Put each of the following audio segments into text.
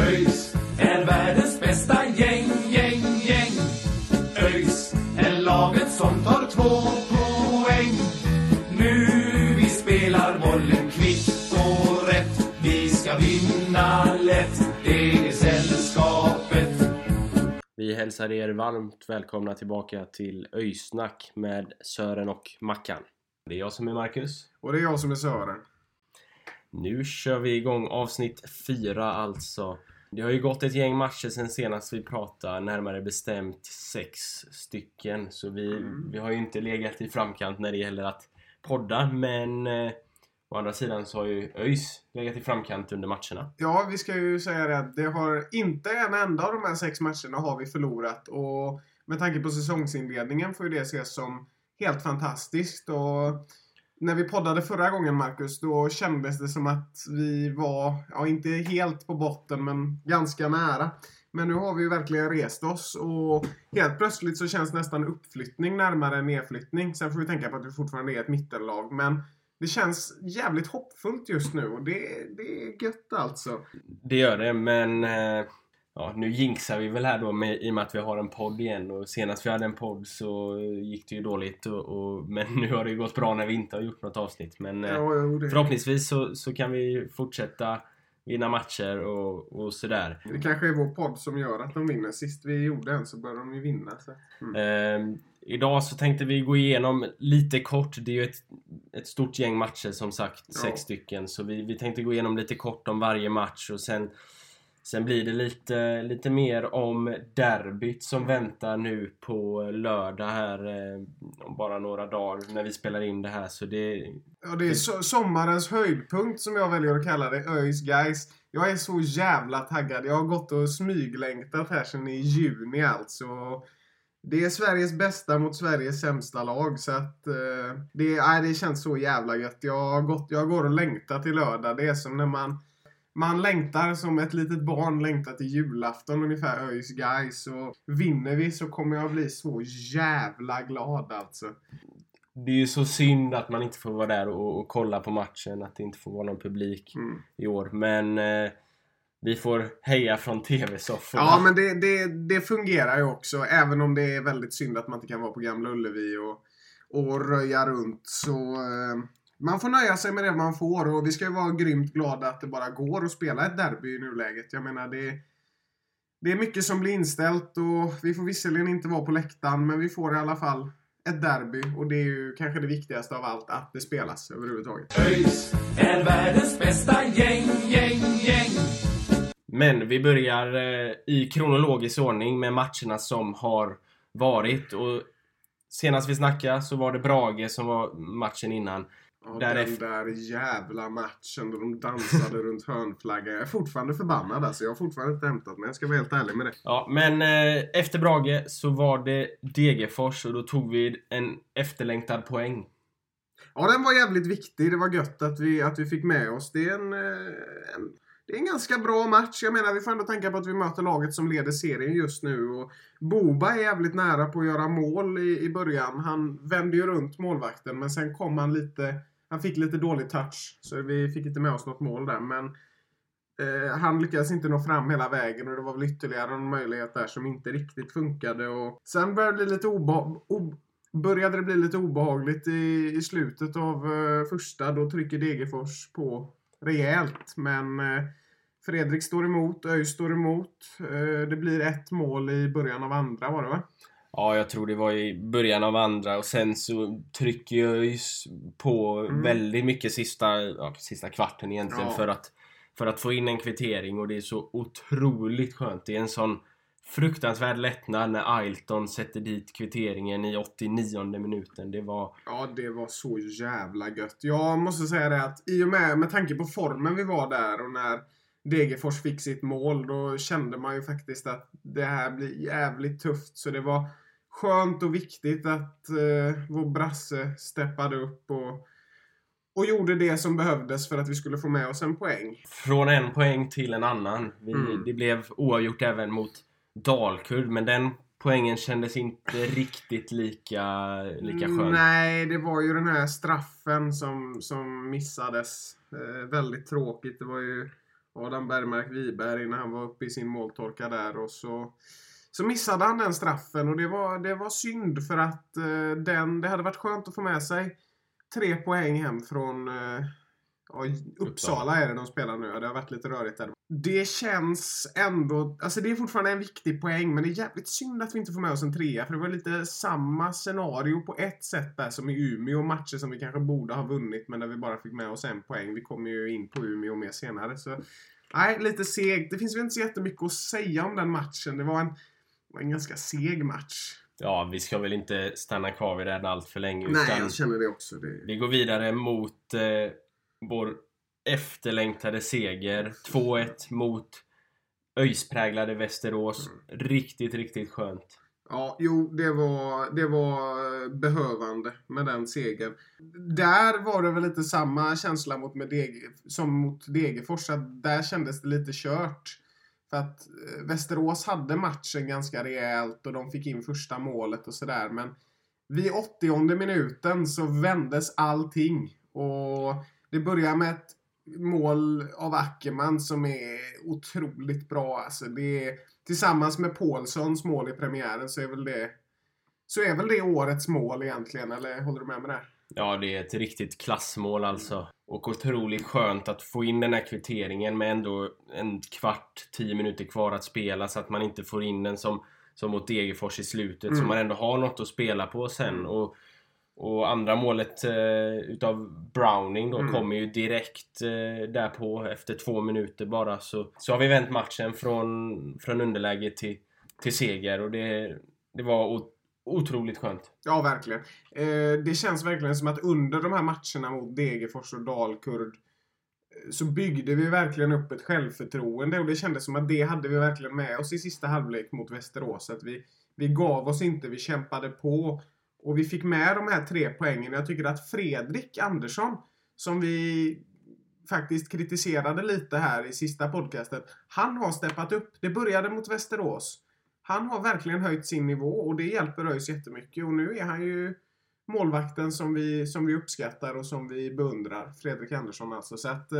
ÖIS är världens bästa gäng, gäng, gäng. ÖIS är laget som tar två poäng. Nu vi spelar bollen kvitt och rätt. Vi ska vinna lätt, det är sällskapet. Vi hälsar er varmt välkomna tillbaka till Öysnack med Sören och Mackan. Det är jag som är Marcus. Och det är jag som är Sören. Nu kör vi igång avsnitt 4 alltså. Det har ju gått ett gäng matcher sen senast vi pratade, närmare bestämt sex stycken. Så vi, vi har ju inte legat i framkant när det gäller att podda, men eh, å andra sidan så har ju ÖIS legat i framkant under matcherna. Ja, vi ska ju säga det att det har inte en enda av de här sex matcherna har vi förlorat. Och med tanke på säsongsinledningen får ju det ses som helt fantastiskt. Och när vi poddade förra gången, Marcus, då kändes det som att vi var, ja inte helt på botten, men ganska nära. Men nu har vi ju verkligen rest oss och helt plötsligt så känns nästan uppflyttning närmare nedflyttning. Sen får vi tänka på att vi fortfarande är ett mittenlag, men det känns jävligt hoppfullt just nu och det, det är gött alltså. Det gör det, men eh, ja, nu jinxar vi väl här då med, i och med att vi har en podd igen. Och senast vi hade en podd så gick det ju dåligt. Och, och, men nu har det ju gått bra när vi inte har gjort något avsnitt. Men eh, Ja, jo, det, förhoppningsvis så, så kan vi fortsätta vinna matcher och, och sådär. det kanske är vår podd som gör att de vinner. Sist vi gjorde en så började de ju vinna. Mm. Eh, idag så tänkte vi gå igenom lite kort. Det är ju ett, ett stort gäng matcher som sagt, Ja. sex stycken. Så vi, vi tänkte gå igenom lite kort om varje match och sen Sen blir det lite, lite mer om derbyt som väntar nu på lördag här eh, om bara några dagar när vi spelar in det här. Så det, Ja, det är so sommarens höjdpunkt som jag väljer att kalla det. ÖIS guys. Jag är så jävla taggad. Jag har gått och smyglängtat här sedan i juni alltså. Det är Sveriges bästa mot Sveriges sämsta lag så att eh, det, nej, det känns så jävla gött. Jag, har gått, jag går och längtar till lördag. Det är som när man man längtar som ett litet barn längtar till julafton ungefär ÖIS guys och vinner vi så kommer jag bli så jävla glad alltså. det är ju så synd att man inte får vara där och, och kolla på matchen. Att det inte får vara någon publik Mm. i år. Men eh, vi får heja från TV-sofforna. Ja, men det, det, det fungerar ju också. Även om det är väldigt synd att man inte kan vara på Gamla Ullevi och, och röja runt. Så eh, man får nöja sig med det man får. Och vi ska ju vara grymt glada att det bara går att spela ett derby i nuläget. Jag menar, det, det är mycket som blir inställt och vi får visserligen inte vara på läktaren, men vi får i alla fall ett derby. Och det är ju kanske det viktigaste av allt, att det spelas överhuvudtaget. ÖIS är världens bästa gäng, gäng, gäng. Men vi börjar eh, i kronologisk ordning med matcherna som har varit. Och senast vi snackade så var det Brage som var matchen innan. Ja, Därefter- den där jävla matchen då de dansade runt hörnflaggan. Jag är fortfarande förbannad alltså. Jag har fortfarande inte hämtat mig. Jag ska vara helt ärlig med det. Ja, men eh, efter Brage så var det Degerfors och då tog vi en efterlängtad poäng. Ja, den var jävligt viktig. Det var gött att vi, att vi fick med oss. Det är en, eh, en, det är en ganska bra match. Jag menar, vi får ändå tänka på att vi möter laget som leder serien just nu. Och Boba är jävligt nära på att göra mål i, i början. Han vände ju runt målvakten, men sen kom han lite... Han fick lite dålig touch, så vi fick inte med oss något mål där. Men eh, han lyckades inte nå fram hela vägen och det var väl ytterligare en möjlighet där som inte riktigt funkade. Och sen började det bli lite obe- började det bli lite obehagligt i, i slutet av eh, första. Då trycker Degerfors på rejält. Men eh, Fredrik står emot, ÖIS står emot. Eh, det blir ett mål i början av andra var det va? Ja, jag tror det var i början av andra och sen så trycker jag ju på Mm. väldigt mycket sista, ja, sista kvarten egentligen Ja. för, att, för att få in en kvittering och det är så otroligt skönt. Det är en sån fruktansvärd lättnad när Ailton sätter dit kvitteringen i 89 minuten. Det var... Ja, det var så jävla gött. Jag måste säga det att i och med, med tanke på formen vi var där och när Degerfors fick sitt mål, då kände man ju faktiskt att det här blir jävligt tufft. Så det var skönt och viktigt att eh, vår brasse steppade upp och, och gjorde det som behövdes för att vi skulle få med oss en poäng. Från en poäng till en annan. Vi, Mm. Det blev oavgjort även mot Dalkurd, men den poängen kändes inte riktigt lika, lika skön. Nej, det var ju den här straffen som, som missades. Eh, väldigt tråkigt. Det var ju Adam Bergmark Wiberg när han var uppe i sin måltorka där och så, så missade han den straffen och det var, det var synd för att eh, den, det hade varit skönt att få med sig tre poäng hem från eh, ja, Uppsala är det de spelar nu. Det har varit lite rörigt där. Det känns ändå... Alltså det är fortfarande en viktig poäng, men det är jävligt synd att vi inte får med oss en trea. För det var lite samma scenario på ett sätt där som i Umeå. Matcher som vi kanske borde ha vunnit, men där vi bara fick med oss en poäng. Vi kommer ju in på Umeå mer senare. Så nej, lite segt. Det finns väl inte så jättemycket att säga om den matchen. Det var en, var en ganska seg match. Ja, vi ska väl inte stanna kvar vid den allt för länge. Nej, jag känner det också. Det... Vi går vidare mot eh, vår efterlängtade seger. 2-1 mot öjspräglade Västerås. Riktigt, riktigt skönt. Ja, jo, det var, det var eh, behövande med den segern. Där var det väl lite samma känsla mot med Deg, som mot Degerfors. Att där kändes det lite kört. För att eh, Västerås hade matchen ganska rejält och de fick in första målet och sådär. Men vid 80 minuten så vändes allting. Och det börjar med ett mål av Ackerman som är otroligt bra. Alltså det är, tillsammans med Paulssons mål i premiären så är väl det så är väl det årets mål egentligen, eller håller du med mig där? Ja, det är ett riktigt klassmål alltså. Och otroligt skönt att få in den här kvitteringen med ändå en kvart, tio minuter kvar att spela så att man inte får in den som, som mot Degerfors i slutet. Så Mm. man ändå har något att spela på sen. Och, och andra målet eh, utav Browning då Mm. kommer ju direkt eh, därpå efter två minuter bara. Så, så har vi vänt matchen från, från underläge till, till seger och det, det var otroligt skönt. Ja, verkligen. Eh, det känns verkligen som att under de här matcherna mot Degerfors och Dalkurd eh, så byggde vi verkligen upp ett självförtroende och det kändes som att det hade vi verkligen med oss i sista halvlek mot Västerås. Att vi, vi gav oss inte, vi kämpade på och vi fick med de här tre poängen. Jag tycker att Fredrik Andersson, som vi faktiskt kritiserade lite här i sista podcastet, han har steppat upp. Det började mot Västerås. Han har verkligen höjt sin nivå och det hjälper ÖIS jättemycket. Och nu är han ju målvakten som vi, som vi uppskattar och som vi beundrar. Fredrik Andersson alltså. Så att, eh,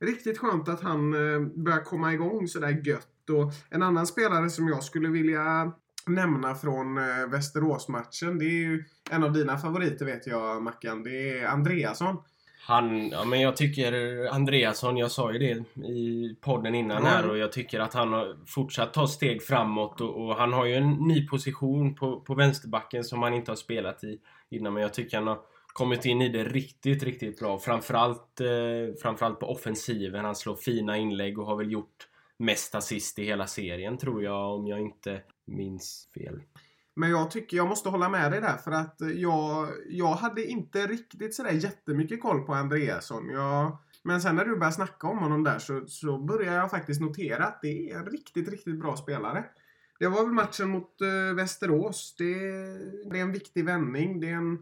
riktigt skönt att han eh, börjar komma igång sådär gött. Och en annan spelare som jag skulle vilja nämna från eh, Västeråsmatchen. Det är ju en av dina favoriter vet jag Mackan. Det är Andreasson. Han, ja men jag tycker Andreasson, jag sa ju det i podden innan Ja. här och jag tycker att han har fortsatt ta steg framåt och, och han har ju en ny position på, på vänsterbacken som han inte har spelat i innan men jag tycker han har kommit in i det riktigt, riktigt bra. Framförallt, eh, framförallt på offensiven. Han slår fina inlägg och har väl gjort mest assist i hela serien tror jag om jag inte minns fel. Men jag tycker jag måste hålla med dig där för att jag, jag hade inte riktigt sådär jättemycket koll på Andreasson. Jag, men sen när du började snacka om honom där så, så började jag faktiskt notera att det är en riktigt, riktigt bra spelare. Det var väl matchen mot äh, Västerås. Det, det är en viktig vändning. Det är en,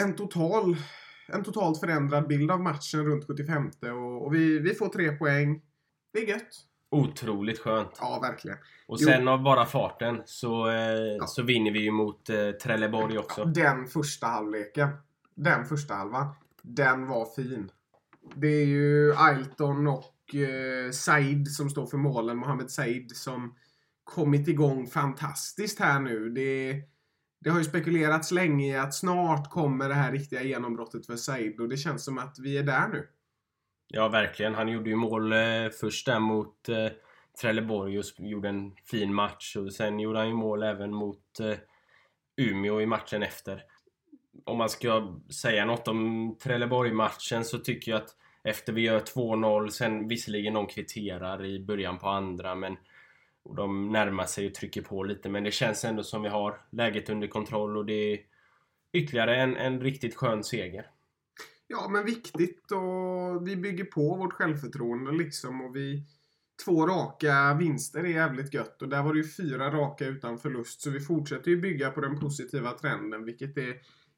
en total en totalt förändrad bild av matchen runt 75 och, och vi, vi får tre poäng. Det är gött. Otroligt skönt. Ja, verkligen. Och Jo. sen av bara farten så, eh, så vinner vi ju mot eh, Trelleborg också. Den första halvleken. Den första halvan. Den var fin. Det är ju Ailton och eh, Said som står för målen. Mohamed Said som kommit igång fantastiskt här nu. Det, det har ju spekulerats länge i att snart kommer det här riktiga genombrottet för Said och det känns som att vi är där nu. Ja, verkligen. Han gjorde ju mål eh, först där mot eh, Trelleborg och gjorde en fin match. Och sen gjorde han ju mål även mot eh, Umeå i matchen efter. Om man ska säga något om Trelleborg-matchen så tycker jag att efter vi gör 2-0, sen visserligen någon kvitterar i början på andra, men och de närmar sig och trycker på lite men det känns ändå som vi har läget under kontroll och det är ytterligare en, en riktigt skön seger. Ja, men viktigt och vi bygger på vårt självförtroende liksom och vi Två raka vinster är jävligt gött och där var det ju fyra raka utan förlust så vi fortsätter ju bygga på den positiva trenden vilket är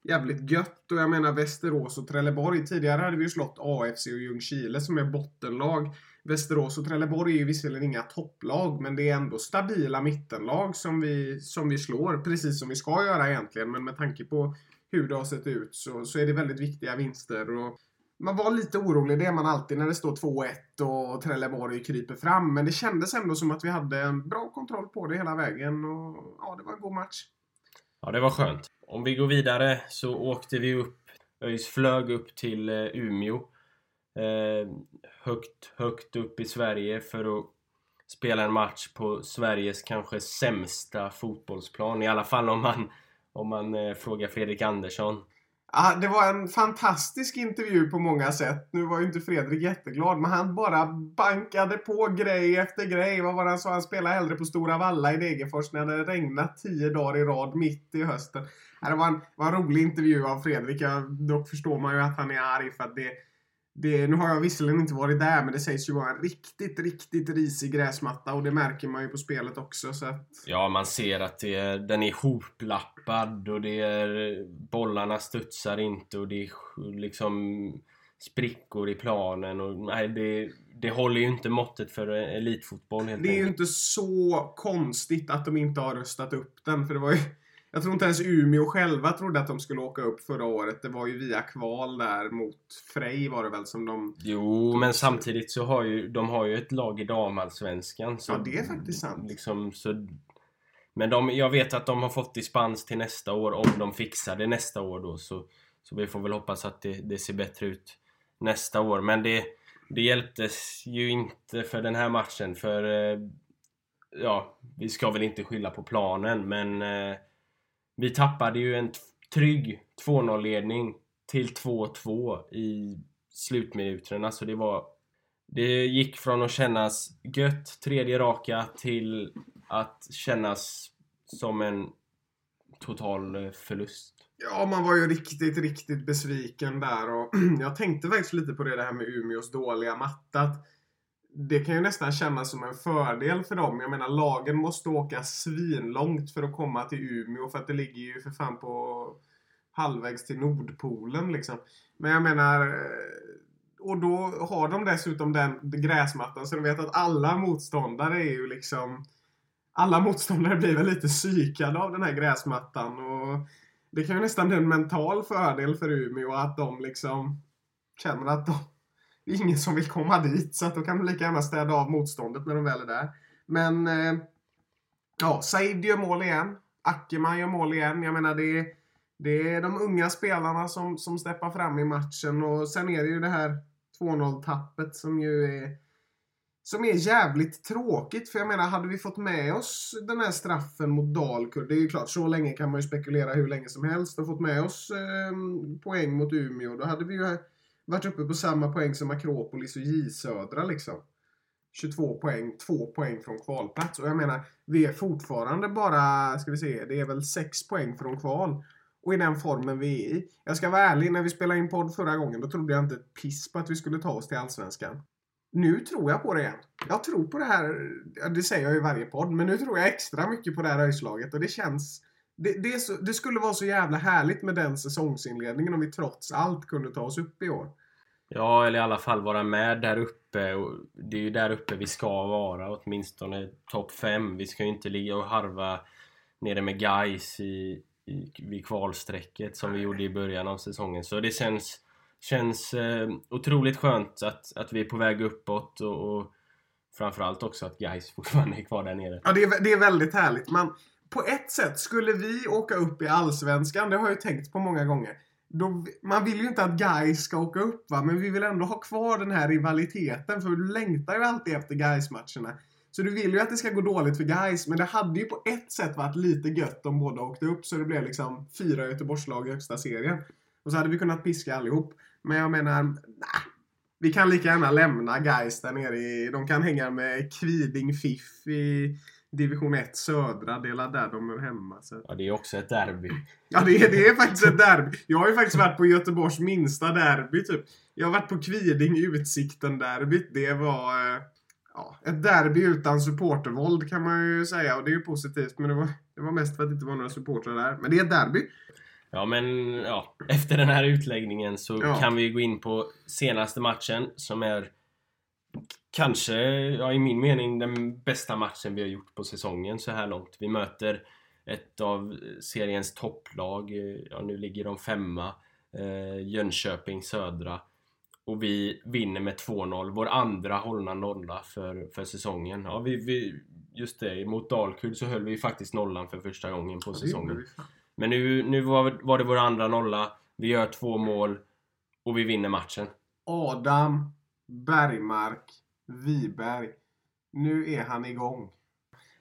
jävligt gött och jag menar Västerås och Trelleborg. Tidigare hade vi ju slått AFC och Ljungskile som är bottenlag. Västerås och Trelleborg är ju visserligen inga topplag men det är ändå stabila mittenlag som vi, som vi slår. Precis som vi ska göra egentligen men med tanke på hur det har sett ut så, så är det väldigt viktiga vinster. Och man var lite orolig, det är man alltid när det står 2-1 och Trelleborg kryper fram. Men det kändes ändå som att vi hade en bra kontroll på det hela vägen. Och ja, det var en god match. Ja, det var skönt. Om vi går vidare så åkte vi upp, ÖIS flög upp till eh, Umeå. Eh, högt, högt upp i Sverige för att spela en match på Sveriges kanske sämsta fotbollsplan. I alla fall om man, om man eh, frågar Fredrik Andersson. Ah, det var en fantastisk intervju på många sätt. Nu var ju inte Fredrik jätteglad, men han bara bankade på grej efter grej. Vad var det han sa? Han spelade hellre på Stora Valla i Degerfors när det regnat tio dagar i rad mitt i hösten. Det var en, var en rolig intervju av Fredrik. dock förstår man ju att han är arg för att det det, nu har jag visserligen inte varit där, men det sägs ju vara en riktigt, riktigt risig gräsmatta och det märker man ju på spelet också. Så att... Ja, man ser att är, den är hoplappad och det är, bollarna studsar inte och det är liksom sprickor i planen. Och, nej, det, det håller ju inte måttet för elitfotboll helt Det är ju inte så konstigt att de inte har röstat upp den, för det var ju jag tror inte ens Umeå själva trodde att de skulle åka upp förra året. Det var ju via kval där mot Frej var det väl som de... Jo, men samtidigt så har ju de har ju ett lag i damallsvenskan. Ja, det är faktiskt sant. Liksom, så, men de, jag vet att de har fått dispens till nästa år om de fixar det nästa år då. Så, så vi får väl hoppas att det, det ser bättre ut nästa år. Men det, det hjälptes ju inte för den här matchen för... Eh, ja, vi ska väl inte skylla på planen men eh, vi tappade ju en trygg 2-0 ledning till 2-2 i slutminuterna. Så det var... Det gick från att kännas gött, tredje raka, till att kännas som en total eh, förlust. Ja, man var ju riktigt, riktigt besviken där och jag tänkte faktiskt lite på det, det här med Umeås dåliga matta det kan ju nästan kännas som en fördel för dem. Jag menar, lagen måste åka svinlångt för att komma till Umeå för att det ligger ju för fan på halvvägs till Nordpolen liksom. Men jag menar, eh, och då har de dessutom den gräsmattan så de vet att alla motståndare är ju liksom alla motståndare blir väl lite psykade av den här gräsmattan och det kan ju nästan bli en mental fördel för Umeå att de liksom känner att de det är ingen som vill komma dit så att då kan de lika gärna städa av motståndet när de väl är där. Men eh, ja, Said gör mål igen. Ackerman gör mål igen. Jag menar det är, det är de unga spelarna som, som steppar fram i matchen och sen är det ju det här 2-0 tappet som ju är som är jävligt tråkigt för jag menar hade vi fått med oss den här straffen mot Dalkurd, det är ju klart så länge kan man ju spekulera hur länge som helst och fått med oss eh, poäng mot Umeå då hade vi ju varit uppe på samma poäng som Akropolis och J Södra liksom. 22 poäng, 2 poäng från kvalplats. Och jag menar, vi är fortfarande bara, ska vi se, det är väl 6 poäng från kval. Och i den formen vi är i. Jag ska vara ärlig, när vi spelade in podd förra gången, då trodde jag inte ett piss på att vi skulle ta oss till Allsvenskan. Nu tror jag på det igen. Jag tror på det här, det säger jag i varje podd, men nu tror jag extra mycket på det här öjslaget och det känns det, det, så, det, skulle vara så jävla härligt med den säsongsinledningen om vi trots allt kunde ta oss upp i år. Ja, eller i alla fall vara med där uppe. Och det är ju där uppe vi ska vara, åtminstone topp 5. Vi ska ju inte ligga och harva nere med guys i, i, vid kvalstrecket som vi gjorde i början av säsongen. Så det känns, känns eh, otroligt skönt att, att vi är på väg uppåt och, och framförallt också att guys fortfarande är kvar där nere. Ja, det är, det är väldigt härligt. Man, på ett sätt, skulle vi åka upp i Allsvenskan, det har jag ju tänkt på många gånger. Då, man vill ju inte att guys ska åka upp va, men vi vill ändå ha kvar den här rivaliteten för du längtar ju alltid efter guys matcherna Så du vill ju att det ska gå dåligt för guys men det hade ju på ett sätt varit lite gött om båda åkte upp så det blev liksom fyra Göteborgslag i högsta serien. Och så hade vi kunnat piska allihop. Men jag menar, nah, vi kan lika gärna lämna guys där nere i, de kan hänga med Kviding Fiff i division 1 södra, det är där de är hemma. Så. Ja, det är också ett derby. Ja, det är, det är faktiskt ett derby. Jag har ju faktiskt varit på Göteborgs minsta derby, typ. Jag har varit på Kviding Utsikten-derbyt. Det var eh, ja, ett derby utan supportervåld kan man ju säga. Och det är ju positivt, men det var, det var mest för att det inte var några supportrar där. Men det är ett derby. Ja, men ja, efter den här utläggningen så Ja. kan vi gå in på senaste matchen som är kanske, ja, i min mening, den bästa matchen vi har gjort på säsongen så här långt. Vi möter ett av seriens topplag. Ja, nu ligger de femma. Eh, Jönköping Södra. Och vi vinner med 2-0. Vår andra hållna nolla för, för säsongen. Ja, vi, vi, just det, mot Dalkurd så höll vi faktiskt nollan för första gången på säsongen. Men nu, nu var, var det vår andra nolla. Vi gör två mål och vi vinner matchen. Adam Bergmark Wiberg. Nu är han igång.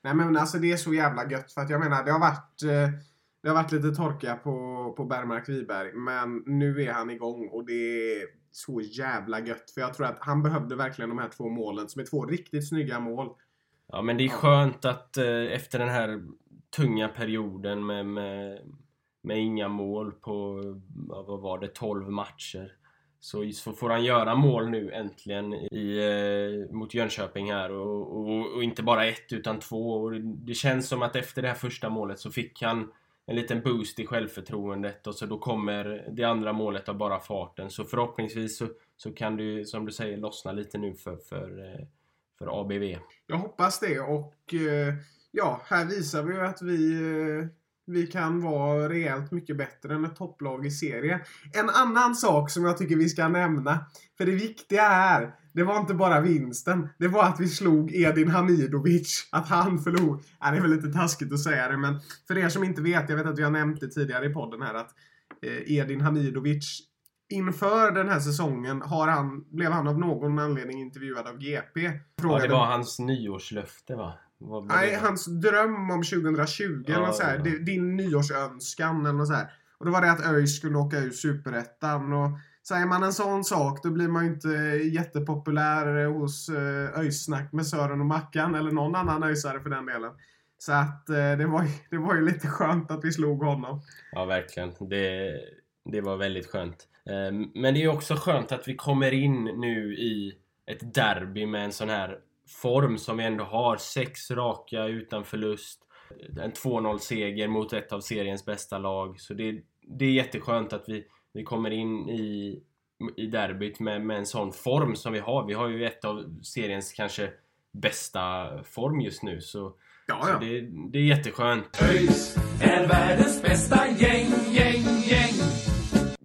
Nej men alltså det är så jävla gött för att jag menar det har varit eh, det har varit lite torka på, på Bergmark Wiberg men nu är han igång och det är så jävla gött för jag tror att han behövde verkligen de här två målen som är två riktigt snygga mål. Ja, men det är skönt att eh, efter den här tunga perioden med, med, med inga mål på, vad var det, 12 matcher. Så, så får han göra mål nu äntligen i, eh, mot Jönköping här och, och, och inte bara ett utan två. Och det känns som att efter det här första målet så fick han en liten boost i självförtroendet och så då kommer det andra målet av bara farten. Så förhoppningsvis så, så kan du, som du säger, lossna lite nu för, för, eh, för ABV. Jag hoppas det och eh, ja, här visar vi ju att vi, eh, vi kan vara rejält mycket bättre än ett topplag i serien. En annan sak som jag tycker vi ska nämna, för det viktiga är, det var inte bara vinsten, det var att vi slog Edin Hamidovic. Att han förlorade. Ja, det är väl lite taskigt att säga det, men för er som inte vet, jag vet att vi har nämnt det tidigare i podden här, att eh, Edin Hamidovic Inför den här säsongen har han, blev han av någon anledning intervjuad av GP. Ja, Frågade- det var hans nyårslöfte va? Nej, hans dröm om 2020 eller Ja, något så här, ja. di- Din nyårsönskan eller så här. Och då var det att ÖIS skulle åka ur Superettan. Och säger man en sån sak då blir man ju inte jättepopulär hos eh, ÖIS-snack med Sören och Mackan. Eller någon annan ÖISare för den delen. Så att eh, det, var, det var ju lite skönt att vi slog honom. Ja, verkligen. Det, det var väldigt skönt. Ehm, Men det är också skönt att vi kommer in nu i ett derby med en sån här form som vi ändå har. Sex raka utan förlust. En 2-0 seger mot ett av seriens bästa lag. Så det, det är jätteskönt att vi, vi kommer in i, i derbyt med, med en sån form som vi har. Vi har ju ett av seriens kanske bästa form just nu. Så, Ja, så det, det är jätteskönt. ÖIS är världens bästa gäng, gäng, gäng.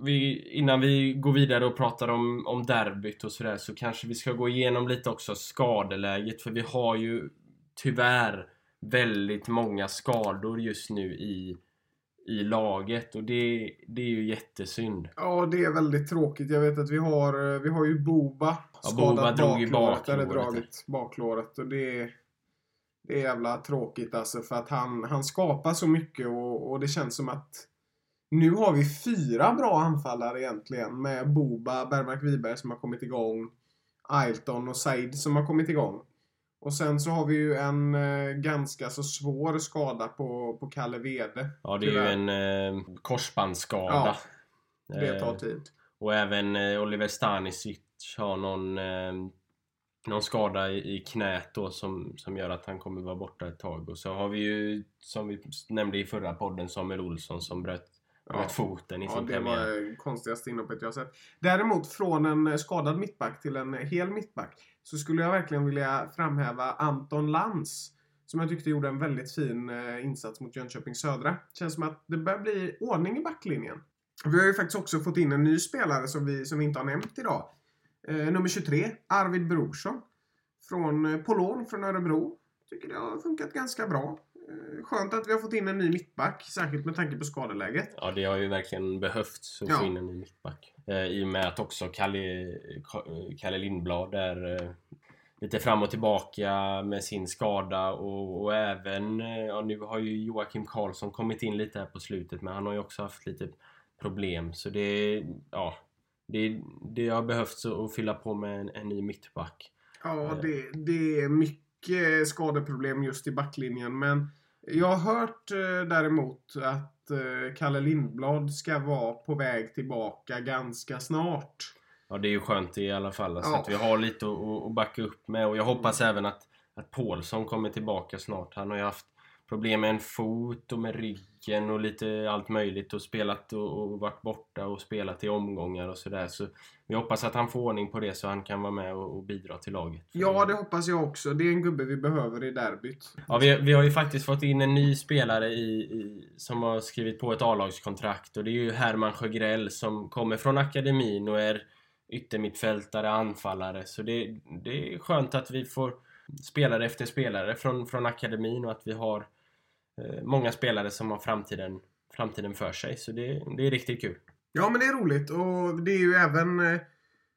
Vi, innan vi går vidare och pratar om, om derbyt och sådär så kanske vi ska gå igenom lite också skadeläget för vi har ju tyvärr väldigt många skador just nu i, i laget och det, det är ju jättesynd. Ja, det är väldigt tråkigt. Jag vet att vi har, eh, vi har ju Boba Ja, Boba drog ju baklåret, eller baklåret. dragit baklåret. Och det är, det är jävla tråkigt alltså för att han, han skapar så mycket och, och det känns som att nu har vi fyra bra anfallare egentligen med Boba, Bergmark Wiberg som har kommit igång, Ailton och Said som har kommit igång. Och sen så har vi ju en eh, ganska så svår skada på, på Kalle Wede. Ja, det är ju Tyvärr. en eh, korsbandsskada. Ja, Det tar Eh, tid. Och även eh, Oliver Stanisic har någon, eh, någon skada i, i knät då som, som gör att han kommer vara borta ett tag. Och så har vi ju, som vi nämnde i förra podden, Samuel Olsson som bröt, Ja. foten i Ja, sin det premiär. var det konstigaste inhoppet jag sett. Däremot från en eh, skadad mittback till en eh, hel mittback så skulle jag verkligen vilja framhäva Anton Lantz som jag tyckte gjorde en väldigt fin eh, insats mot Jönköping Södra. Känns som att det börjar bli ordning i backlinjen. Vi har ju faktiskt också fått in en ny spelare som vi, som vi inte har nämnt idag. Eh, nummer 23, Arvid Brorsson. Från eh, på lån från Örebro. Tycker det har funkat ganska bra. Skönt att vi har fått in en ny mittback, särskilt med tanke på skadeläget. Ja, det har ju verkligen behövts att Ja. få in en ny mittback. Eh, I och med att också Kalle, Kalle Lindblad är eh, lite fram och tillbaka med sin skada och, och även, eh, ja nu har ju Joakim Karlsson kommit in lite här på slutet men han har ju också haft lite problem så det, ja, det, det har behövts att fylla på med en, en ny mittback. Ja, Eh. det, det är mycket mycket skadeproblem just i backlinjen. Men jag har hört eh, däremot att eh, Kalle Lindblad ska vara på väg tillbaka ganska snart. Ja, det är ju skönt i alla fall. Så Ja. att vi har lite att, backa upp med. Och jag hoppas även att, att Paulsson kommer tillbaka snart. Han har ju haft problem med en fot och med ryggen och lite allt möjligt. Och spelat och, och varit borta och spelat i omgångar och sådär. Så vi hoppas att han får ordning på det så han kan vara med och, och bidra till laget. Ja, det hoppas jag också. Det är en gubbe vi behöver i derbyt. Ja, vi, vi har ju faktiskt fått in en ny spelare i, i, som har skrivit på ett A-lagskontrakt och det är ju Herman Sjögrell som kommer från akademin och är yttermittfältare, anfallare. Så det, det är skönt att vi får spelare efter spelare från, från akademin och att vi har många spelare som har framtiden, framtiden för sig. Så det, det är riktigt kul. Ja, men det är roligt och det är ju även... eh,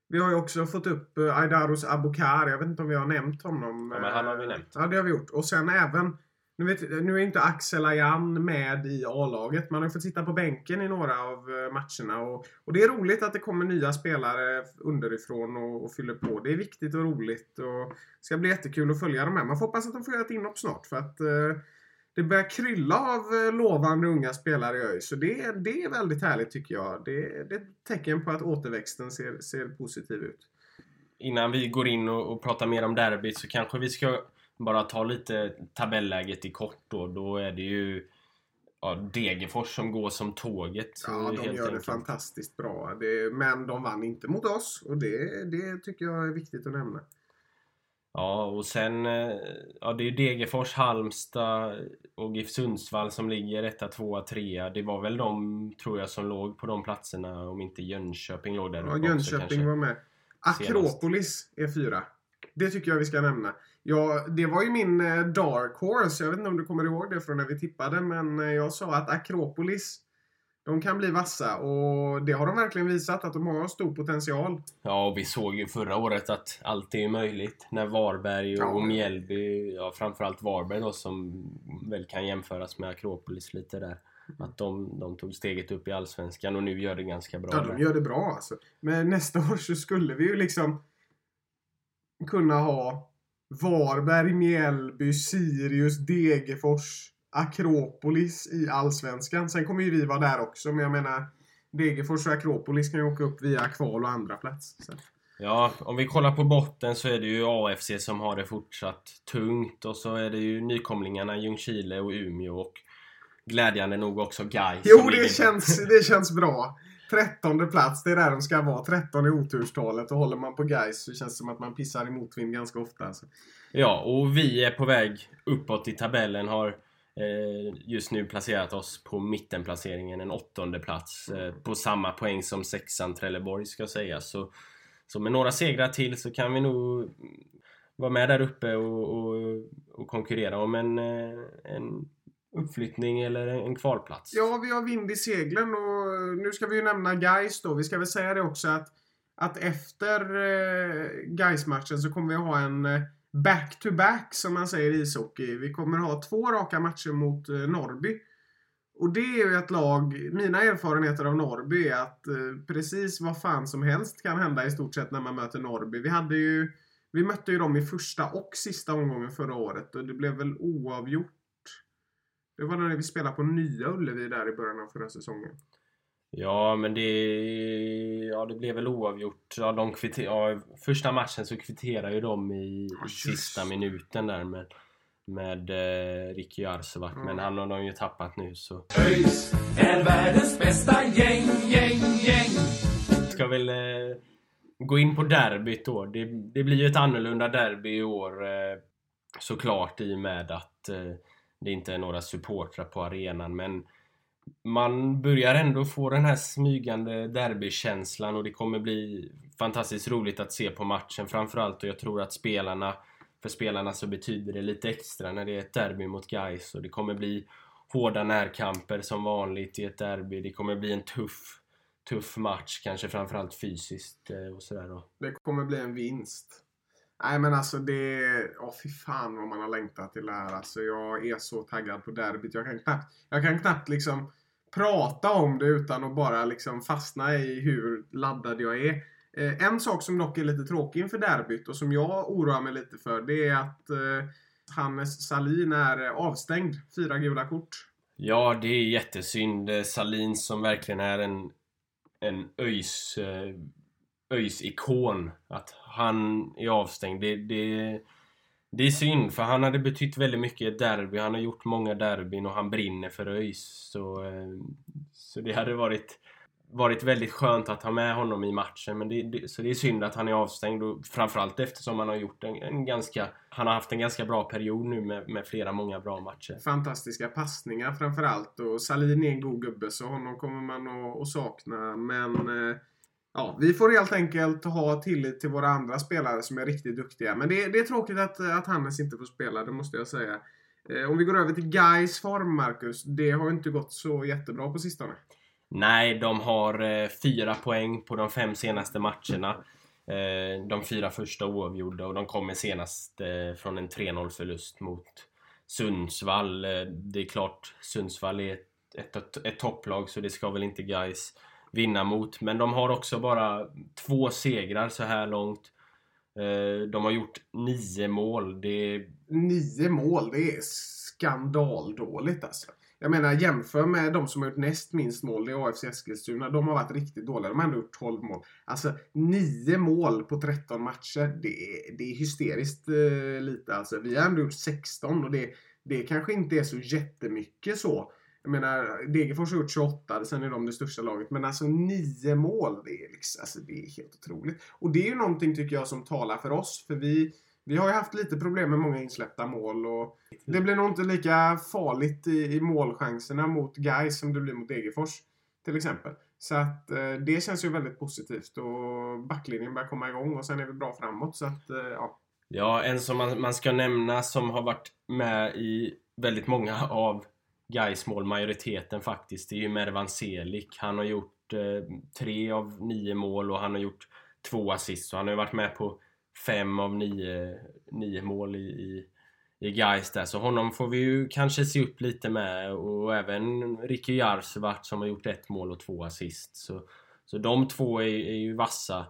Vi har ju också fått upp eh, Aidaros Abokar. Jag vet inte om vi har nämnt honom. Ja, men han har vi eh, nämnt. Ja, det har vi gjort. Och sen även... Nu, vet, nu är inte Axel Ayan med i A-laget. Man har ju fått sitta på bänken i några av eh, matcherna. Och, och det är roligt att det kommer nya spelare underifrån och, och fyller på. Det är viktigt och roligt. Och det ska bli jättekul att följa de här. Man får hoppas att de får göra ett inhopp snart. För att eh, det börjar krylla av eh, lovande unga spelare i ÖIS. Så det, det är väldigt härligt tycker jag. Det, det är ett tecken på att återväxten ser, ser positiv ut. Innan vi går in och, och pratar mer om derbyt så kanske vi ska bara ta lite tabelläget i kort då. Då är det ju ja, Degerfors som går som tåget. Ja, de gör det enkelt. fantastiskt bra. Det, men de vann inte mot oss. Och det, det tycker jag är viktigt att nämna. Ja, och sen eh, ja, det är Degerfors, Halmstad och GIF Sundsvall som ligger etta, tvåa, trea. Det var väl de, tror jag, som låg på de platserna om inte Jönköping låg där Ja, också Jönköping kanske. var med. Akropolis är fyra. Det tycker jag vi ska nämna. Ja, det var ju min eh, dark horse. Jag vet inte om du kommer ihåg det från när vi tippade. Men eh, jag sa att Akropolis, de kan bli vassa. Och det har de verkligen visat att de har stor potential. Ja, och vi såg ju förra året att allt är möjligt. När Varberg och, Ja. Mjällby, ja framförallt Varberg då som väl kan jämföras med Akropolis lite där. Att de, de tog steget upp i Allsvenskan och nu gör det ganska bra. Ja, de gör det bra alltså. Men nästa år så skulle vi ju liksom kunna ha Varberg, Mjällby, Sirius, Degerfors, Akropolis i Allsvenskan. Sen kommer ju vi vara där också, men jag menar Degerfors och Akropolis kan ju åka upp via kval och andra plats. Så. Ja, om vi kollar på botten så är det ju AFC som har det fortsatt tungt och så är det ju nykomlingarna Ljungskile och Umeå och glädjande nog också Gais. Jo, det känns, det känns bra. Trettonde plats, det är där de ska vara. 13 i oturstalet och håller man på guys så känns det som att man pissar i motvind ganska ofta. Alltså. Ja, och vi är på väg uppåt i tabellen. Har just nu placerat oss på mittenplaceringen, en åttonde plats. Eh, på samma poäng som sexan Trelleborg ska sägas. Så, så med några segrar till så kan vi nog vara med där uppe och, och, och konkurrera om en, eh, en uppflyttning eller en kvalplats. Ja, vi har vind i seglen och nu ska vi ju nämna guys då. Vi ska väl säga det också att, att efter eh, guys matchen så kommer vi ha en back-to-back som man säger i ishockey. Vi kommer ha två raka matcher mot eh, Norrby. Och det är ju ett lag, mina erfarenheter av Norrby är att eh, precis vad fan som helst kan hända i stort sett när man möter Norrby. Vi hade ju, vi mötte ju dem i första och sista omgången förra året och det blev väl oavgjort. Det var när vi spelade på Nya Ullevi där i början av förra säsongen. Ja, men det... Ja, det blev väl oavgjort. Ja, de kvitter, ja, första matchen så kvitterar ju de i, i sista minuten där med, med eh, Ricky Arsevac. Men han har de ju tappat nu så... ÖIS är världens bästa gäng, gäng, gäng. Ska väl eh, gå in på derbyt då. Det, det blir ju ett annorlunda derby i år eh, såklart i och med att eh, det inte är några supportrar på arenan. Men man börjar ändå få den här smygande derbykänslan och det kommer bli fantastiskt roligt att se på matchen framförallt och jag tror att spelarna för spelarna så betyder det lite extra när det är ett derby mot Gais och det kommer bli hårda närkamper som vanligt i ett derby. Det kommer bli en tuff tuff match, kanske framförallt fysiskt eh, och sådär då. Det kommer bli en vinst. Nej men alltså det... Åh fy fan vad man har längtat till det här. Alltså jag är så taggad på derbyt. Jag kan knappt, jag kan knappt liksom prata om det utan att bara liksom fastna i hur laddad jag är. Eh, en sak som dock är lite tråkig inför derbyt och som jag oroar mig lite för det är att eh, Hannes Salin är eh, avstängd. Fyra gula kort. Ja, det är jättesynd. Eh, Salin som verkligen är en, en ÖIS, eh, ÖIS-ikon. Att han är avstängd. Det, det, det är synd, för han hade betytt väldigt mycket i ett derby. Han har gjort många derbyn och han brinner för ÖIS. Så, eh, så det hade varit, varit väldigt skönt att ha med honom i matchen. Men det, det, så det är synd att han är avstängd. Och framförallt eftersom han har gjort en, en ganska... Han har haft en ganska bra period nu med, med flera, många bra matcher. Fantastiska passningar framförallt. Och Salin är en god gubbe så honom kommer man att, att sakna. Men eh, ja, vi får helt enkelt ha tillit till våra andra spelare som är riktigt duktiga. Men det, det är tråkigt att, att Hannes inte får spela, det måste jag säga. Eh, om vi går över till Guys form, Marcus. Det har inte gått så jättebra på sistone. Nej, de har eh, fyra poäng på de fem senaste matcherna. Eh, de fyra första oavgjorda och de kommer senast från en 3-0 förlust mot Sundsvall. Det är klart, Sundsvall är ett, ett, ett, ett topplag så det ska väl inte guys vinna mot. Men de har också bara två segrar så här långt. Eh, de har gjort nio mål. Det är... Nio mål, det är skandaldåligt alltså. Jag menar jämför med de som har gjort näst minst mål, det är AFC Eskilstuna. De har varit riktigt dåliga. De har ändå gjort 12 mål. Alltså 9 mål på 13 matcher. Det är, det är hysteriskt eh, lite alltså. Vi har ändå gjort 16 och det, det kanske inte är så jättemycket så. Jag menar, Degerfors har gjort 28, sen är de det största laget. Men alltså 9 mål, det är, liksom, alltså, det är helt otroligt. Och det är ju någonting tycker jag som talar för oss. För vi, vi har ju haft lite problem med många insläppta mål och det blir nog inte lika farligt i, i målchanserna mot Gais som det blir mot Degerfors. Till exempel. Så att eh, det känns ju väldigt positivt och backlinjen börjar komma igång och sen är vi bra framåt så att eh, ja. Ja, en som man, man ska nämna som har varit med i väldigt många av Gais mål, majoriteten faktiskt, det är ju Mervan Selik. Han har gjort eh, tre av nio mål och han har gjort två assist. Så han har ju varit med på fem av nio, nio mål i, i, i Gais där. Så honom får vi ju kanske se upp lite med. Och även Ricky Jarsvart som har gjort ett mål och två assist. Så, så de två är, är ju vassa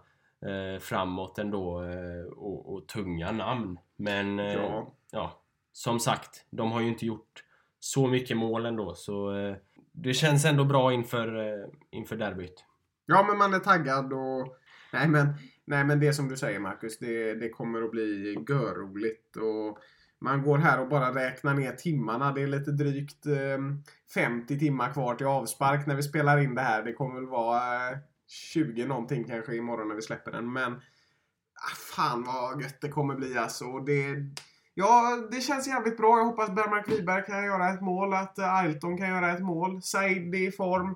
eh, framåt ändå eh, och, och tunga namn. Men eh, Ja. ja, som sagt, de har ju inte gjort så mycket mål ändå. Så eh, det känns ändå bra inför, eh, inför derbyt. Ja, men man är taggad och... Nej, men, nej, men det som du säger Marcus, det, det kommer att bli görroligt. Och man går här och bara räknar ner timmarna. Det är lite drygt ehm, 50 timmar kvar till avspark när vi spelar in det här. Det kommer väl vara eh, 20 någonting kanske imorgon när vi släpper den. Men ah, fan vad gött det kommer bli alltså. Det, ja, det känns jävligt bra. Jag hoppas Bergmark Wiberg kan göra ett mål. Att eh, Ailton kan göra ett mål. Said är i form.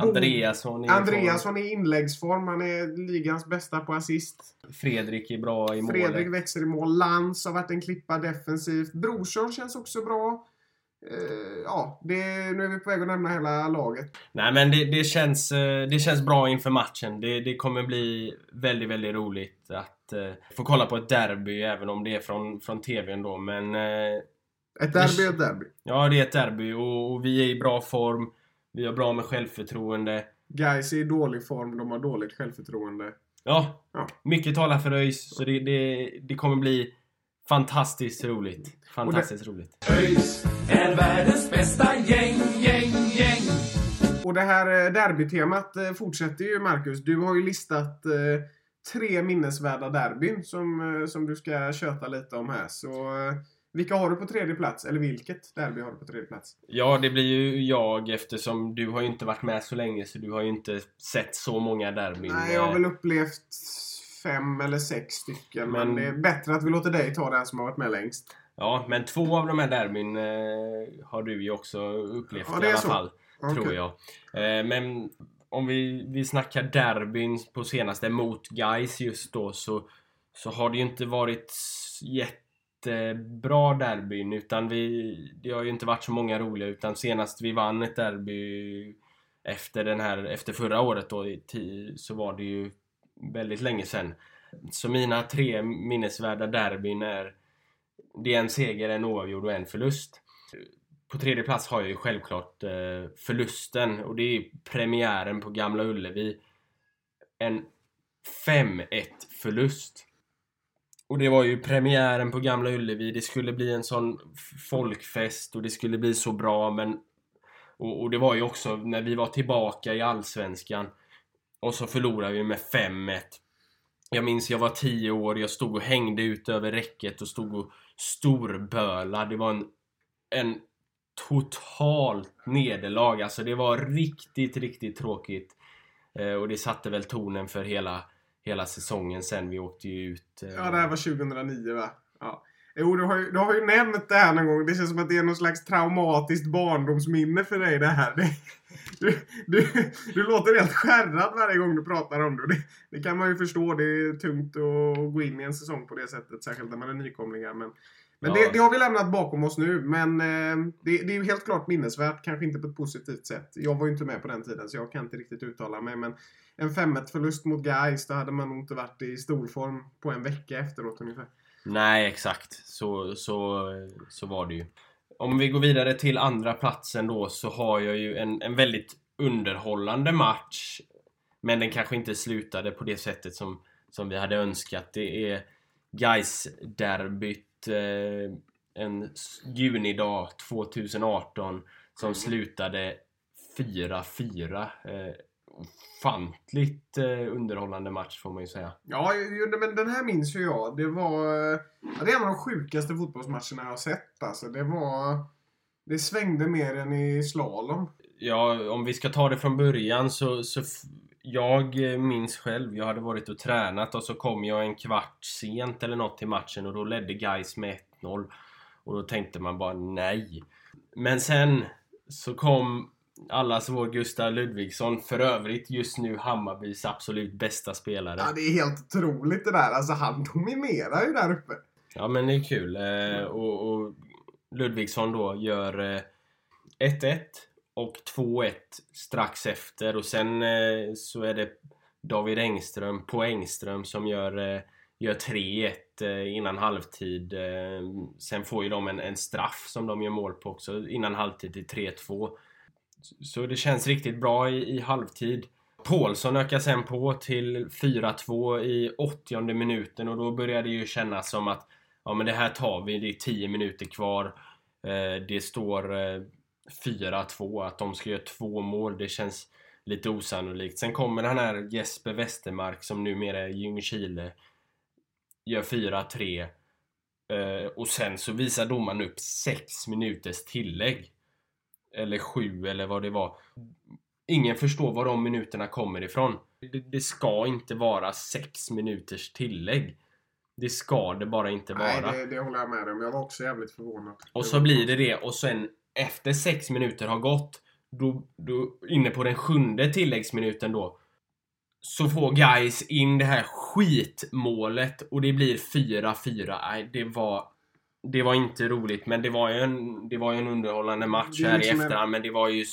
Andreasson är Andreasson i inläggsform. Han är ligans bästa på assist. Fredrik är bra i målet. Fredrik växer i mål. Lantz har varit en klippa defensivt. Brorsson känns också bra. Eh, ja, det, nu är vi på väg att nämna hela laget. Nej men det, det, känns, eh, det känns bra inför matchen. Det, det kommer bli väldigt, väldigt roligt att eh, få kolla på ett derby även om det är från, från TVn då. Men eh, Ett derby är ett derby. ja, det är ett derby och, och vi är i bra form. Vi har bra med självförtroende. Guys är i dålig form. De har dåligt självförtroende. Ja, Ja. mycket talar för ÖIS. Så det, det, det kommer bli fantastiskt roligt. Fantastiskt roligt. ÖIS är världens bästa gäng, gäng, gäng. Och det här eh, derbytemat fortsätter ju Marcus. Du har ju listat eh, tre minnesvärda derbyn som, eh, som du ska köta lite om här. Så eh, vilka har du på tredje plats? Eller vilket derby har du på tredje plats? Ja, det blir ju jag eftersom du har ju inte varit med så länge så du har ju inte sett så många derbyn. Nej, jag har väl upplevt fem eller sex stycken. Men, Men- det är bättre att vi låter dig ta den som har varit med längst. Ja, men två av de här derbyn eh, har du ju också upplevt Ja, i alla så. fall. Tror Okej. jag. Eh, men om vi, vi snackar derbyn på senaste mot guys just då så, så har det ju inte varit jättebra derbyn utan vi, det har ju inte varit så många roliga utan senast vi vann ett derby efter den här, efter förra året då så var det ju väldigt länge sedan. Så mina tre minnesvärda derbyn är det är en seger, en oavgjord och en förlust. På tredje plats har jag ju självklart eh, förlusten och det är premiären på Gamla Ullevi. En 5-1 förlust. Och det var ju premiären på Gamla Ullevi. Det skulle bli en sån folkfest och det skulle bli så bra men... Och, och det var ju också när vi var tillbaka i Allsvenskan och så förlorade vi med 5-1. Jag minns jag var 10 år, jag stod och hängde ut över räcket och stod och storböla. Det var en, en totalt nederlag. Alltså det var riktigt, riktigt tråkigt. Eh, och det satte väl tonen för hela, hela säsongen sen. Vi åkte ju ut. Eh... Ja, det här var 2009 va? Ja. Jo, du har, ju, du har ju nämnt det här någon gång. Det känns som att det är någon slags traumatiskt barndomsminne för dig det här. Det, du, du, du låter helt skärrad varje gång du pratar om det. det. Det kan man ju förstå. Det är tungt att gå in i en säsong på det sättet. Särskilt när man är nykomlingar. Men, men Ja. det, det har vi lämnat bakom oss nu. Men eh, det, det är ju helt klart minnesvärt. Kanske inte på ett positivt sätt. Jag var ju inte med på den tiden så jag kan inte riktigt uttala mig. Men en 5-1 förlust mot Gais, då hade man nog inte varit i storform på en vecka efteråt ungefär. Nej, exakt. Så, så, så var det ju. Om vi går vidare till andra platsen då så har jag ju en, en väldigt underhållande match. Men den kanske inte slutade på det sättet som, som vi hade önskat. Det är gais derbyt en s- junidag 2018 som slutade 4-4. Eh, ofantligt eh, underhållande match får man ju säga. Ja, men den här minns ju jag. Det var... Ja, det är en av de sjukaste fotbollsmatcherna jag har sett. Alltså, det var... Det svängde mer än i slalom. Ja, om vi ska ta det från början så, så jag eh, minns själv, jag hade varit och tränat och så kom jag en kvart sent eller något till matchen och då ledde Gais med 1-0. Och då tänkte man bara nej. Men sen så kom allas vår Gustav Ludvigsson, för övrigt just nu Hammarbys absolut bästa spelare. Ja, det är helt otroligt det där. Alltså, han dominerar ju där uppe. Ja men det är kul. Eh, och, och Ludvigsson då gör eh, 1-1 och 2-1 strax efter och sen eh, så är det David Engström på Engström som gör, eh, gör 3-1 eh, innan halvtid. Eh, sen får ju de en, en straff som de gör mål på också innan halvtid till 3-2. Så det känns riktigt bra i, i halvtid. Paulsson ökar sen på till 4-2 i 80 minuten och då börjar det ju kännas som att ja men det här tar vi, det är 10 minuter kvar. Eh, det står eh, 4-2, att de ska göra två mål, det känns lite osannolikt. Sen kommer den här Jesper Westermark som numera är Ljungskile. Gör 4-3. Eh, och sen så visar domaren upp 6 minuters tillägg. Eller 7 eller vad det var. Ingen förstår var de minuterna kommer ifrån. Det, det ska inte vara 6 minuters tillägg. Det ska det bara inte vara. Nej, det, det håller jag med om. Jag var också jävligt förvånad. Och så blir det det och sen efter sex minuter har gått då, då inne på den sjunde tilläggsminuten då så får guys in det här skitmålet och det blir 4-4. Nej, det var det var inte roligt men det var ju en, det var ju en underhållande match här i liksom en- efterhand men det var ju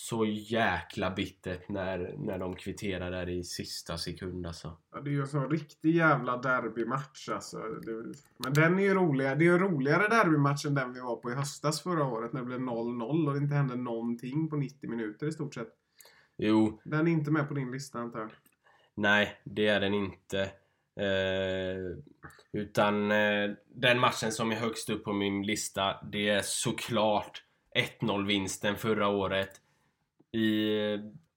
så jäkla bittert när, när de kvitterade där i sista sekund alltså. Ja, det är ju en sån riktig jävla derbymatch alltså. Det, men den är ju roligare. Det är ju roligare derbymatch än den vi var på i höstas förra året när det blev 0-0 och det inte hände någonting på 90 minuter i stort sett. Jo, Den är inte med på din lista antar jag. Nej, det är den inte. Eh, utan eh, den matchen som är högst upp på min lista, det är såklart 1-0 vinsten förra året. I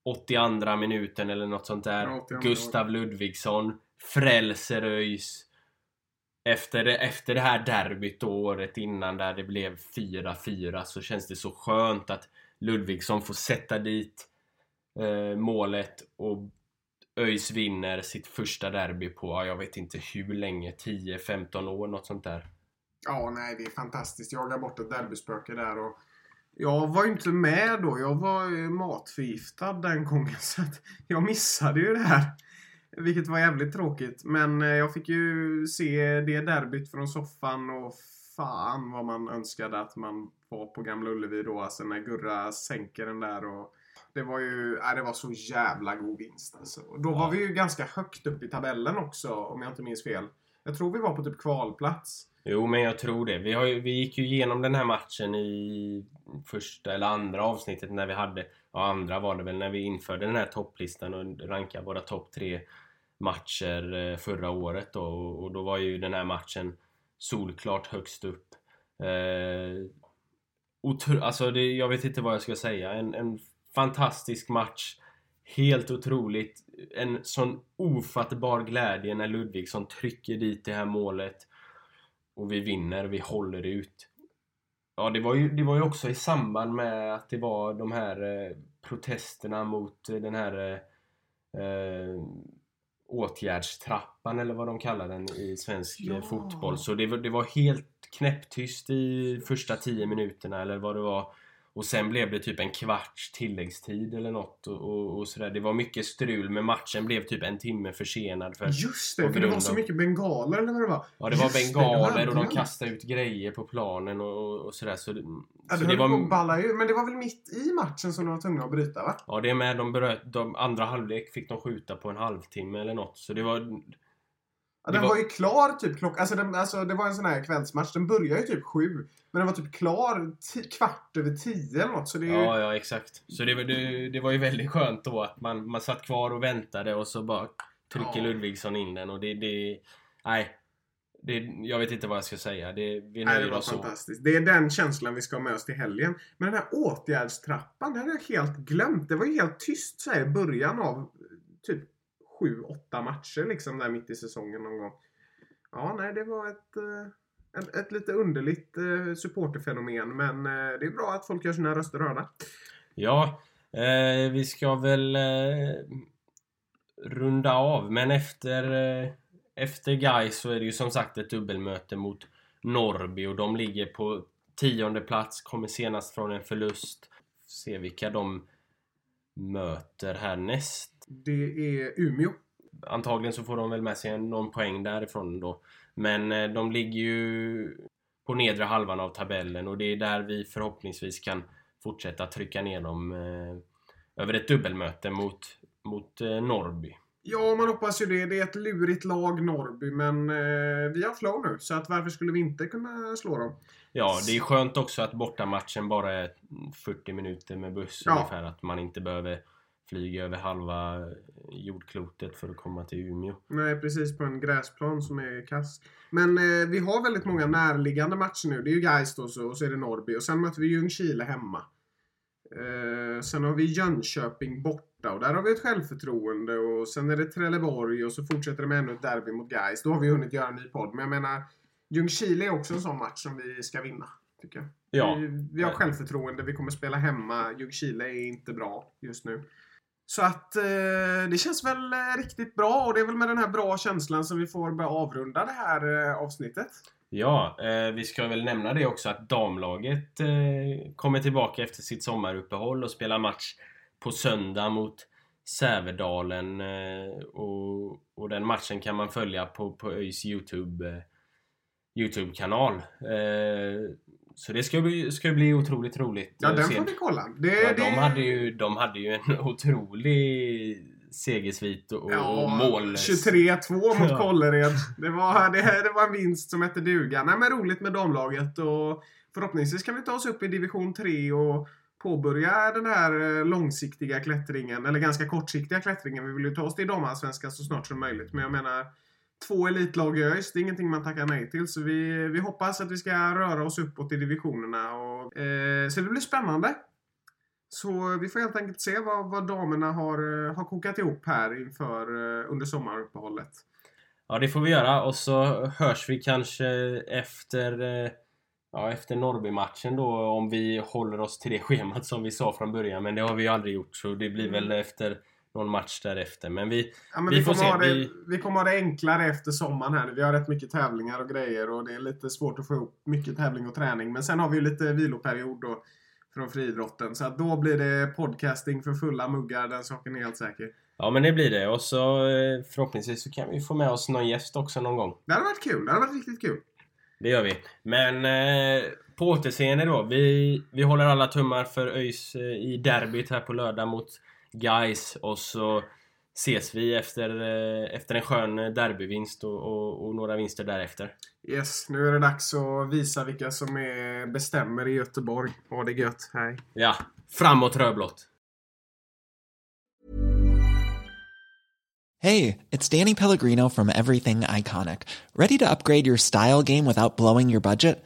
82 minuten eller något sånt där. Ja, 82. Gustav Ludvigsson frälser ÖIS. Efter det, efter det här derbyt året innan där det blev 4-4 så känns det så skönt att Ludvigsson får sätta dit eh, målet och ÖIS vinner sitt första derby på, ja, jag vet inte hur länge, 10-15 år, något sånt där. Ja, nej, det är fantastiskt. Jaga bort ett derbyspöke där och jag var ju inte med då. Jag var matförgiftad den gången så jag missade ju det här. Vilket var jävligt tråkigt. Men eh, jag fick ju se det derbyt från soffan och fan vad man önskade att man var på Gamla Ullevi då. Alltså när Gurra sänker den där och det var ju, nej, det var så jävla god vinst alltså. Och då var vi ju ganska högt upp i tabellen också om jag inte minns fel. Jag tror vi var på typ kvalplats. Jo, men jag tror det. Vi, har ju, vi gick ju igenom den här matchen i första eller andra avsnittet när vi hade, ja andra var det väl, när vi införde den här topplistan och rankade våra topp tre matcher eh, förra året då och, och då var ju den här matchen solklart högst upp. Eh, otro, alltså det, jag vet inte vad jag ska säga. En, en fantastisk match. Helt otroligt. En sån ofattbar glädje när Ludvigsson trycker dit det här målet. Och vi vinner, vi håller ut. Ja, det var ju, det var ju också i samband med att det var de här eh, protesterna mot eh, den här eh, eh, åtgärdstrappan eller vad de kallar den i svensk Ja. fotboll. Så det var, det var helt knäpptyst i första tio minuterna eller vad det var. Och sen blev det typ en kvarts tilläggstid eller något och, och, och sådär. Det var mycket strul men matchen blev typ en timme försenad. För, Just det, för det var så mycket bengaler eller vad det var. Ja, det var Just det, bengaler hade och de kastade ut grejer på planen och, och sådär. Så, det- Ja, så det, det var... balla ur. Men det var väl mitt i matchen som de var tvungna att bryta va? Ja, det är med. De bröt... De andra halvlek fick de skjuta på en halvtimme eller något. Så det var... Ja, den var... var- ju klar typ klockan... Alltså, den, alltså det var en sån här kvällsmatch. Den började ju typ sju. Men den var typ klar kvart över tio eller något. Så det är ju... Ja, ja, exakt. Så det, var- det, det var ju väldigt skönt då att man, man satt kvar och väntade och så bara trycker Ja. Ludvigsson in den och det... det nej. Det, jag vet inte vad jag ska säga. Det, vi Nej, det nöjer var oss så. fantastiskt. Det är den känslan vi ska ha med oss till helgen. Men den här åtgärdstrappan, den hade jag helt glömt. Det var ju helt tyst så här i början av typ sju, åtta matcher liksom där mitt i säsongen någon gång. Ja, nej, det var ett, eh, ett, ett lite underligt eh, supporterfenomen. Men eh, det är bra att folk gör sina röster hörda. Ja, eh, vi ska väl eh, runda av. Men efter, eh, efter Gais så är det ju som sagt ett dubbelmöte mot Norrby och de ligger på tionde plats, kommer senast från en förlust. Se vilka de möter härnäst. Det är Umeå. Antagligen så får de väl med sig någon poäng därifrån då. Men eh, de ligger ju på nedre halvan av tabellen och det är där vi förhoppningsvis kan fortsätta trycka ner dem eh, över ett dubbelmöte mot, mot eh, Norrby. Ja, man hoppas ju det. Det är ett lurigt lag, Norrby, men eh, vi har flow nu. Så att varför skulle vi inte kunna slå dem? Ja, det är skönt också att bortamatchen bara är 40 minuter med buss Ja. ungefär. Att man inte behöver flyga över halva jordklotet för att komma till Umeå. Nej, precis på en gräsplan som är kass. Men eh, vi har väldigt många närliggande matcher nu. Det är ju Gais och så är det Norrby. Och sen möter vi Ljungskile hemma. Eh, sen har vi Jönköping borta och där har vi ett självförtroende. Och sen är det Trelleborg och så fortsätter det med ännu ett derby mot Gais. Då har vi hunnit göra en ny podd. Men jag menar, Ljungskile är också en sån match som vi ska vinna. Tycker jag. Ja. Vi, vi har självförtroende, vi kommer spela hemma. Ljungskile är inte bra just nu. Så att eh, det känns väl eh, riktigt bra och det är väl med den här bra känslan som vi får börja avrunda det här eh, avsnittet. Ja, eh, vi ska väl nämna det också att damlaget eh, kommer tillbaka efter sitt sommaruppehåll och spelar match på söndag mot Sävedalen. Eh, och, och den matchen kan man följa på, på ÖIS Youtube, eh, Youtube-kanal. Eh, så det ska bli, ska bli otroligt roligt. Ja, att den får vi kolla. Det, Ja, det, de, hade ju, de hade ju en otrolig segersvit och, och mål... 23-2 mot Ja. Kållered. Det var, det, det var en vinst som hette duga. Nej, men roligt med damlaget och förhoppningsvis kan vi ta oss upp i division 3 och påbörja den här eh, långsiktiga klättringen, eller ganska kortsiktiga klättringen. Vi vill ju ta oss till damallsvenskan så snart som möjligt. Men jag menar, två elitlag i ÖIS, det är ingenting man tackar nej till. Så vi, vi hoppas att vi ska röra oss uppåt i divisionerna. Och, eh, så det blir spännande. Så vi får helt enkelt se vad, vad damerna har, eh, har kokat ihop här inför eh, under sommaruppehållet. Ja, det får vi göra och så hörs vi kanske efter eh, Ja, efter Norrby-matchen då om vi håller oss till det schemat som vi sa från början. Men det har vi ju aldrig gjort så det blir väl efter någon match därefter. Men vi... Ja, men Vi vi, får se, det, vi- vi kommer ha det enklare efter sommaren här. Vi har rätt mycket tävlingar och grejer och det är lite svårt att få ihop mycket tävling och träning. Men sen har vi ju lite viloperiod då från friidrotten. Så att då blir det podcasting för fulla muggar, den saken är helt säker. Ja, men det blir det. Och så eh, förhoppningsvis så kan vi få med oss någon gäst också någon gång. Det hade varit kul, det hade varit riktigt kul. Det gör vi. Men eh, på återseende då. Vi, vi håller alla tummar för ÖIS eh, i derbyt här på lördag mot Guys och så ses vi efter, eh, efter en skön derbyvinst och, och, och några vinster därefter. Yes, nu är det dags att visa vilka som är, bestämmer i Göteborg. Ha det gött, hej. Ja, framåt rödblått! Hey, it's Danny Pellegrino from Everything Iconic. Ready to upgrade your style game without blowing your budget?